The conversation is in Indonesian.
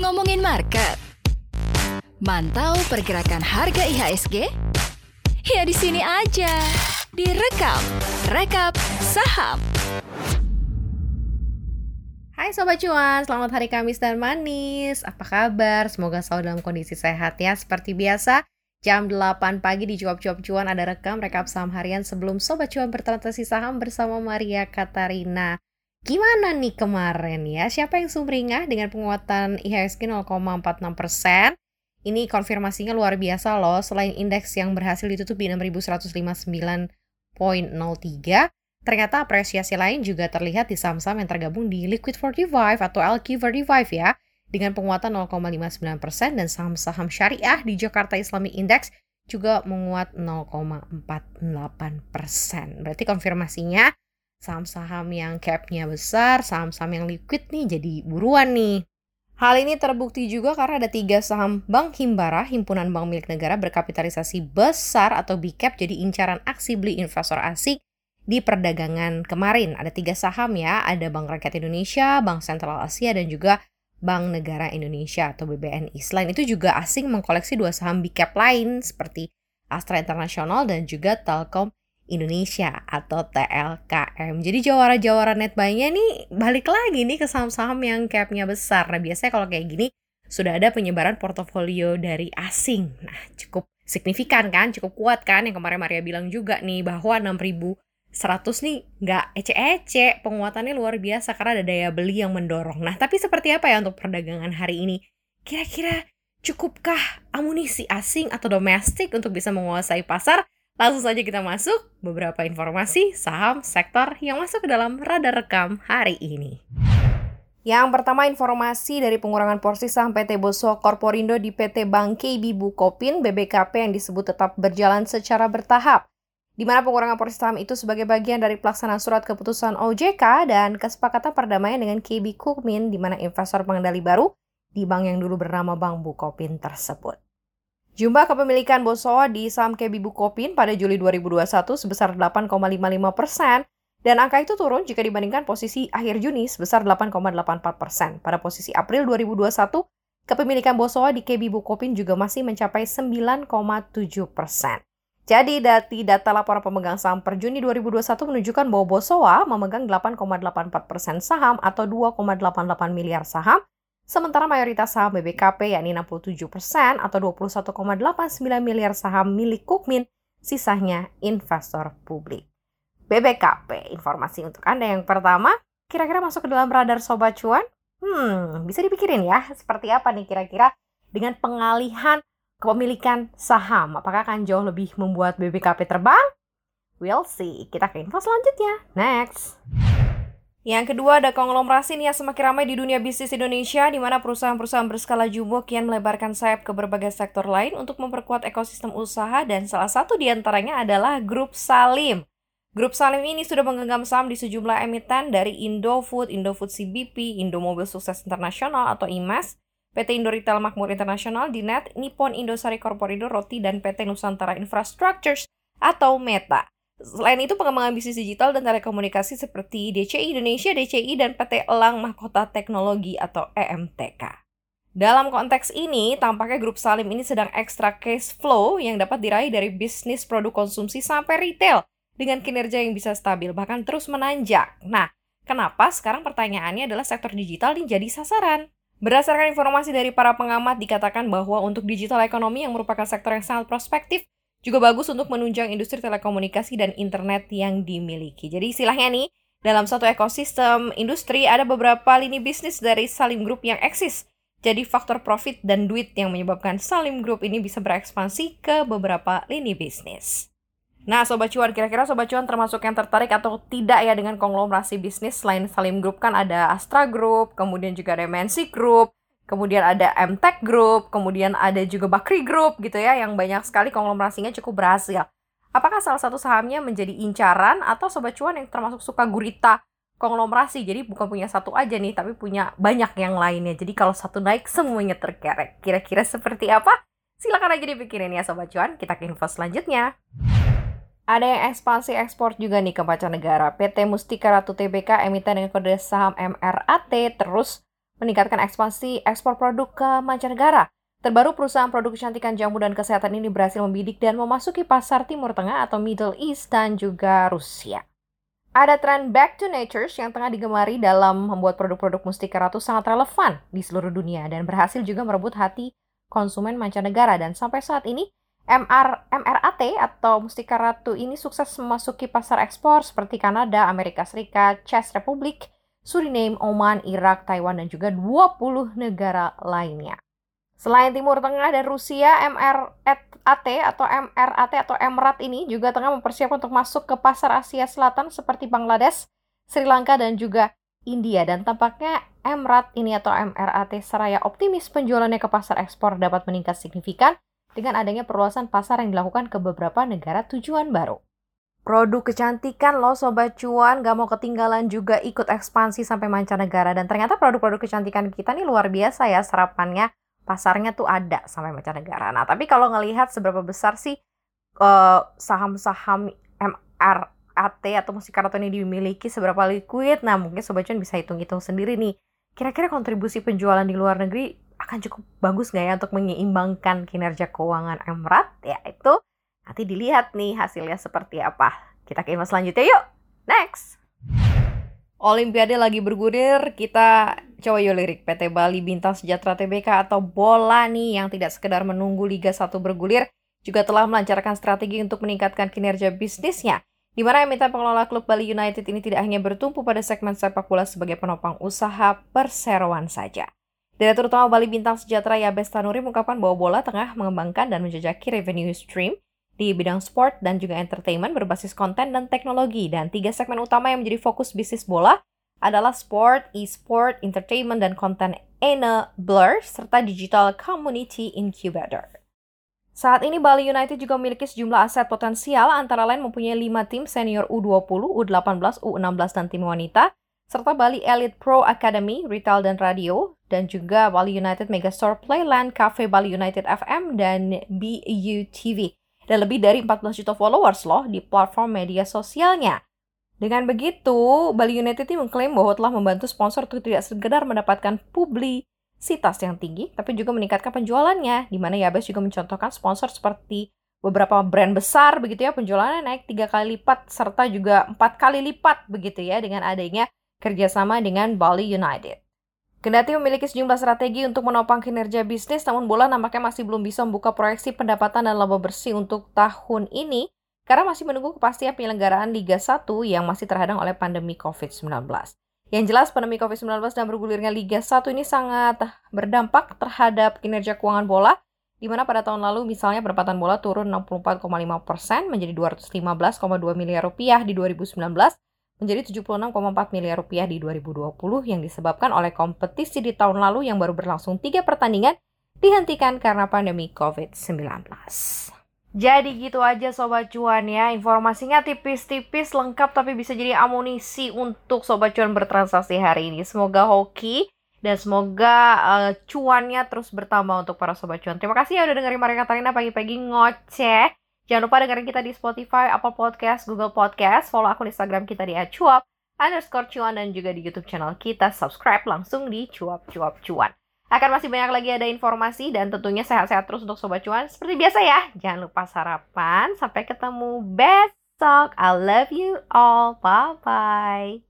Ngomongin market. Mantau pergerakan harga IHSG? Ya di sini aja. Direkap, rekap saham. Hai Sobat Cuan, selamat hari Kamis dan manis. Apa kabar? Semoga selalu dalam kondisi sehat ya. Seperti biasa, jam 8 pagi di Cuap-Cuap Cuan ada rekam rekap saham harian sebelum Sobat Cuan bertransaksi saham bersama Maria Katarina. Gimana nih kemarin ya? Siapa yang sumringah dengan penguatan IHSG 0,46%? Ini konfirmasinya luar biasa loh. Selain indeks yang berhasil ditutup di 6159.03, Ternyata apresiasi lain juga terlihat di saham-saham yang tergabung di Liquid 45 atau LQ45 ya, dengan penguatan 0,59% dan saham-saham syariah di Jakarta Islamic Index juga menguat 0,48%. Berarti konfirmasinya saham-saham yang cap-nya besar, saham-saham yang liquid nih jadi buruan nih. Hal ini terbukti juga karena ada tiga saham Bank Himbara, himpunan bank milik negara berkapitalisasi besar atau big cap jadi incaran aksi beli investor asing di perdagangan kemarin. Ada tiga saham ya, ada Bank Rakyat Indonesia, Bank Sentral Asia, dan juga Bank Negara Indonesia atau BBNI. Selain itu juga asing mengkoleksi dua saham big cap lain seperti Astra International dan juga Telkom Indonesia atau TLKM. Jadi jawara-jawara net buy-nya nih balik lagi nih ke saham-saham yang capnya besar. Nah biasanya kalau kayak gini sudah ada penyebaran portofolio dari asing. Nah cukup signifikan kan, cukup kuat kan yang kemarin Maria bilang juga nih bahwa 6000 100 nih nggak ece-ece, penguatannya luar biasa karena ada daya beli yang mendorong. Nah, tapi seperti apa ya untuk perdagangan hari ini? Kira-kira cukupkah amunisi asing atau domestik untuk bisa menguasai pasar? Langsung saja kita masuk beberapa informasi saham sektor yang masuk ke dalam radar rekam hari ini. Yang pertama informasi dari pengurangan porsi saham PT Boso Korporindo di PT Bank KB Bukopin BBKP yang disebut tetap berjalan secara bertahap di mana pengurangan porsi saham itu sebagai bagian dari pelaksanaan surat keputusan OJK dan kesepakatan perdamaian dengan KB Kukmin di mana investor pengendali baru di bank yang dulu bernama Bank Bukopin tersebut. Jumlah kepemilikan Bosowa di saham KB Bukopin pada Juli 2021 sebesar 8,55 persen dan angka itu turun jika dibandingkan posisi akhir Juni sebesar 8,84 persen. Pada posisi April 2021, kepemilikan Bosowa di KB Bukopin juga masih mencapai 9,7 persen. Jadi dari data laporan pemegang saham per Juni 2021 menunjukkan bahwa Bosowa memegang 8,84 persen saham atau 2,88 miliar saham, sementara mayoritas saham BBKP yakni 67 persen atau 21,89 miliar saham milik Kukmin, sisanya investor publik. BBKP, informasi untuk Anda yang pertama, kira-kira masuk ke dalam radar Sobat Cuan? Hmm, bisa dipikirin ya, seperti apa nih kira-kira dengan pengalihan kepemilikan saham. Apakah akan jauh lebih membuat BBKP terbang? We'll see. Kita ke info selanjutnya. Next. Yang kedua ada konglomerasi nih yang semakin ramai di dunia bisnis Indonesia di mana perusahaan-perusahaan berskala jumbo kian melebarkan sayap ke berbagai sektor lain untuk memperkuat ekosistem usaha dan salah satu di antaranya adalah Grup Salim. Grup Salim ini sudah menggenggam saham di sejumlah emiten dari Indofood, Indofood CBP, Indomobil Sukses Internasional atau IMAS, PT Indo Retail Makmur Internasional, Dinet, Nippon Indosari Corporindo Roti, dan PT Nusantara Infrastructures atau Meta. Selain itu, pengembangan bisnis digital dan telekomunikasi seperti DCI Indonesia, DCI, dan PT Elang Mahkota Teknologi atau EMTK. Dalam konteks ini, tampaknya grup Salim ini sedang ekstra cash flow yang dapat diraih dari bisnis produk konsumsi sampai retail dengan kinerja yang bisa stabil, bahkan terus menanjak. Nah, kenapa sekarang pertanyaannya adalah sektor digital ini jadi sasaran? Berdasarkan informasi dari para pengamat dikatakan bahwa untuk digital ekonomi yang merupakan sektor yang sangat prospektif, juga bagus untuk menunjang industri telekomunikasi dan internet yang dimiliki. Jadi istilahnya nih, dalam satu ekosistem industri ada beberapa lini bisnis dari Salim Group yang eksis. Jadi faktor profit dan duit yang menyebabkan Salim Group ini bisa berekspansi ke beberapa lini bisnis. Nah, Sobat Cuan, kira-kira Sobat Cuan termasuk yang tertarik atau tidak ya dengan konglomerasi bisnis selain Salim Group kan ada Astra Group, kemudian juga ada Group, kemudian ada MTech Group, kemudian ada juga Bakri Group gitu ya yang banyak sekali konglomerasinya cukup berhasil. Apakah salah satu sahamnya menjadi incaran atau Sobat Cuan yang termasuk suka gurita konglomerasi? Jadi bukan punya satu aja nih, tapi punya banyak yang lainnya. Jadi kalau satu naik semuanya terkerek. Kira-kira seperti apa? Silahkan aja dipikirin ya Sobat Cuan, kita ke info selanjutnya. Ada yang ekspansi ekspor juga nih ke mancanegara. PT Mustika Ratu Tbk emiten dengan kode saham MRAT terus meningkatkan ekspansi ekspor produk ke mancanegara. Terbaru perusahaan produk kecantikan jamu dan kesehatan ini berhasil membidik dan memasuki pasar Timur Tengah atau Middle East dan juga Rusia. Ada tren back to nature yang tengah digemari dalam membuat produk-produk Mustika Ratu sangat relevan di seluruh dunia dan berhasil juga merebut hati konsumen mancanegara dan sampai saat ini MR, MRAT atau Mustika Ratu ini sukses memasuki pasar ekspor seperti Kanada, Amerika Serikat, Czech Republic, Suriname, Oman, Irak, Taiwan, dan juga 20 negara lainnya. Selain Timur Tengah dan Rusia, MRAT atau MRAT atau MRAT ini juga tengah mempersiapkan untuk masuk ke pasar Asia Selatan seperti Bangladesh, Sri Lanka, dan juga India. Dan tampaknya MRAT ini atau MRAT seraya optimis penjualannya ke pasar ekspor dapat meningkat signifikan dengan adanya perluasan pasar yang dilakukan ke beberapa negara tujuan baru. Produk kecantikan loh Sobat Cuan, gak mau ketinggalan juga ikut ekspansi sampai mancanegara. Dan ternyata produk-produk kecantikan kita nih luar biasa ya serapannya, pasarnya tuh ada sampai mancanegara. Nah tapi kalau ngelihat seberapa besar sih uh, saham-saham MRAT atau musik ini dimiliki, seberapa liquid, nah mungkin Sobat Cuan bisa hitung-hitung sendiri nih. Kira-kira kontribusi penjualan di luar negeri akan cukup bagus nggak ya untuk menyeimbangkan kinerja keuangan Emrat? Ya itu nanti dilihat nih hasilnya seperti apa. Kita ke info selanjutnya yuk. Next. Olimpiade lagi bergulir, kita coba yuk lirik PT Bali Bintang Sejahtera TBK atau Bola nih yang tidak sekedar menunggu Liga 1 bergulir, juga telah melancarkan strategi untuk meningkatkan kinerja bisnisnya. Di mana emiten pengelola klub Bali United ini tidak hanya bertumpu pada segmen sepak bola sebagai penopang usaha perseroan saja. Direktur Utama Bali Bintang Sejahtera Yabes Tanuri mengungkapkan bahwa bola tengah mengembangkan dan menjajaki revenue stream di bidang sport dan juga entertainment berbasis konten dan teknologi. Dan tiga segmen utama yang menjadi fokus bisnis bola adalah sport, e-sport, entertainment, dan konten enabler, serta digital community incubator. Saat ini Bali United juga memiliki sejumlah aset potensial, antara lain mempunyai 5 tim senior U20, U18, U16, dan tim wanita, serta Bali Elite Pro Academy, Retail dan Radio, dan juga Bali United Megastore Playland, Cafe Bali United FM, dan BU TV. Dan lebih dari 14 juta followers loh di platform media sosialnya. Dengan begitu, Bali United ini mengklaim bahwa telah membantu sponsor untuk tidak sekedar mendapatkan publisitas yang tinggi, tapi juga meningkatkan penjualannya, di mana Yabes juga mencontohkan sponsor seperti beberapa brand besar begitu ya penjualannya naik tiga kali lipat serta juga empat kali lipat begitu ya dengan adanya kerjasama dengan Bali United. Kendati memiliki sejumlah strategi untuk menopang kinerja bisnis, namun bola nampaknya masih belum bisa membuka proyeksi pendapatan dan laba bersih untuk tahun ini karena masih menunggu kepastian penyelenggaraan Liga 1 yang masih terhadang oleh pandemi COVID-19. Yang jelas pandemi COVID-19 dan bergulirnya Liga 1 ini sangat berdampak terhadap kinerja keuangan bola, di mana pada tahun lalu misalnya pendapatan bola turun 64,5% menjadi 215,2 miliar rupiah di 2019 menjadi 76,4 miliar rupiah di 2020 yang disebabkan oleh kompetisi di tahun lalu yang baru berlangsung tiga pertandingan dihentikan karena pandemi COVID-19. Jadi gitu aja Sobat Cuan ya, informasinya tipis-tipis lengkap tapi bisa jadi amunisi untuk Sobat Cuan bertransaksi hari ini. Semoga hoki dan semoga uh, cuannya terus bertambah untuk para Sobat Cuan. Terima kasih ya udah dengerin Maria Katarina pagi-pagi ngoceh. Jangan lupa dengerin kita di Spotify, Apple Podcast, Google Podcast, follow akun Instagram kita di @cuap underscore cuan dan juga di YouTube channel kita subscribe langsung di cuap cuap cuan. Akan masih banyak lagi ada informasi dan tentunya sehat-sehat terus untuk Sobat Cuan. Seperti biasa ya, jangan lupa sarapan. Sampai ketemu besok. I love you all. Bye-bye.